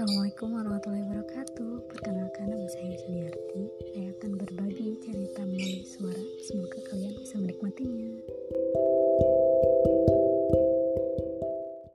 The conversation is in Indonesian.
Assalamualaikum warahmatullahi wabarakatuh. Perkenalkan nama saya Suliarti Saya akan berbagi cerita melalui suara. Semoga kalian bisa menikmatinya.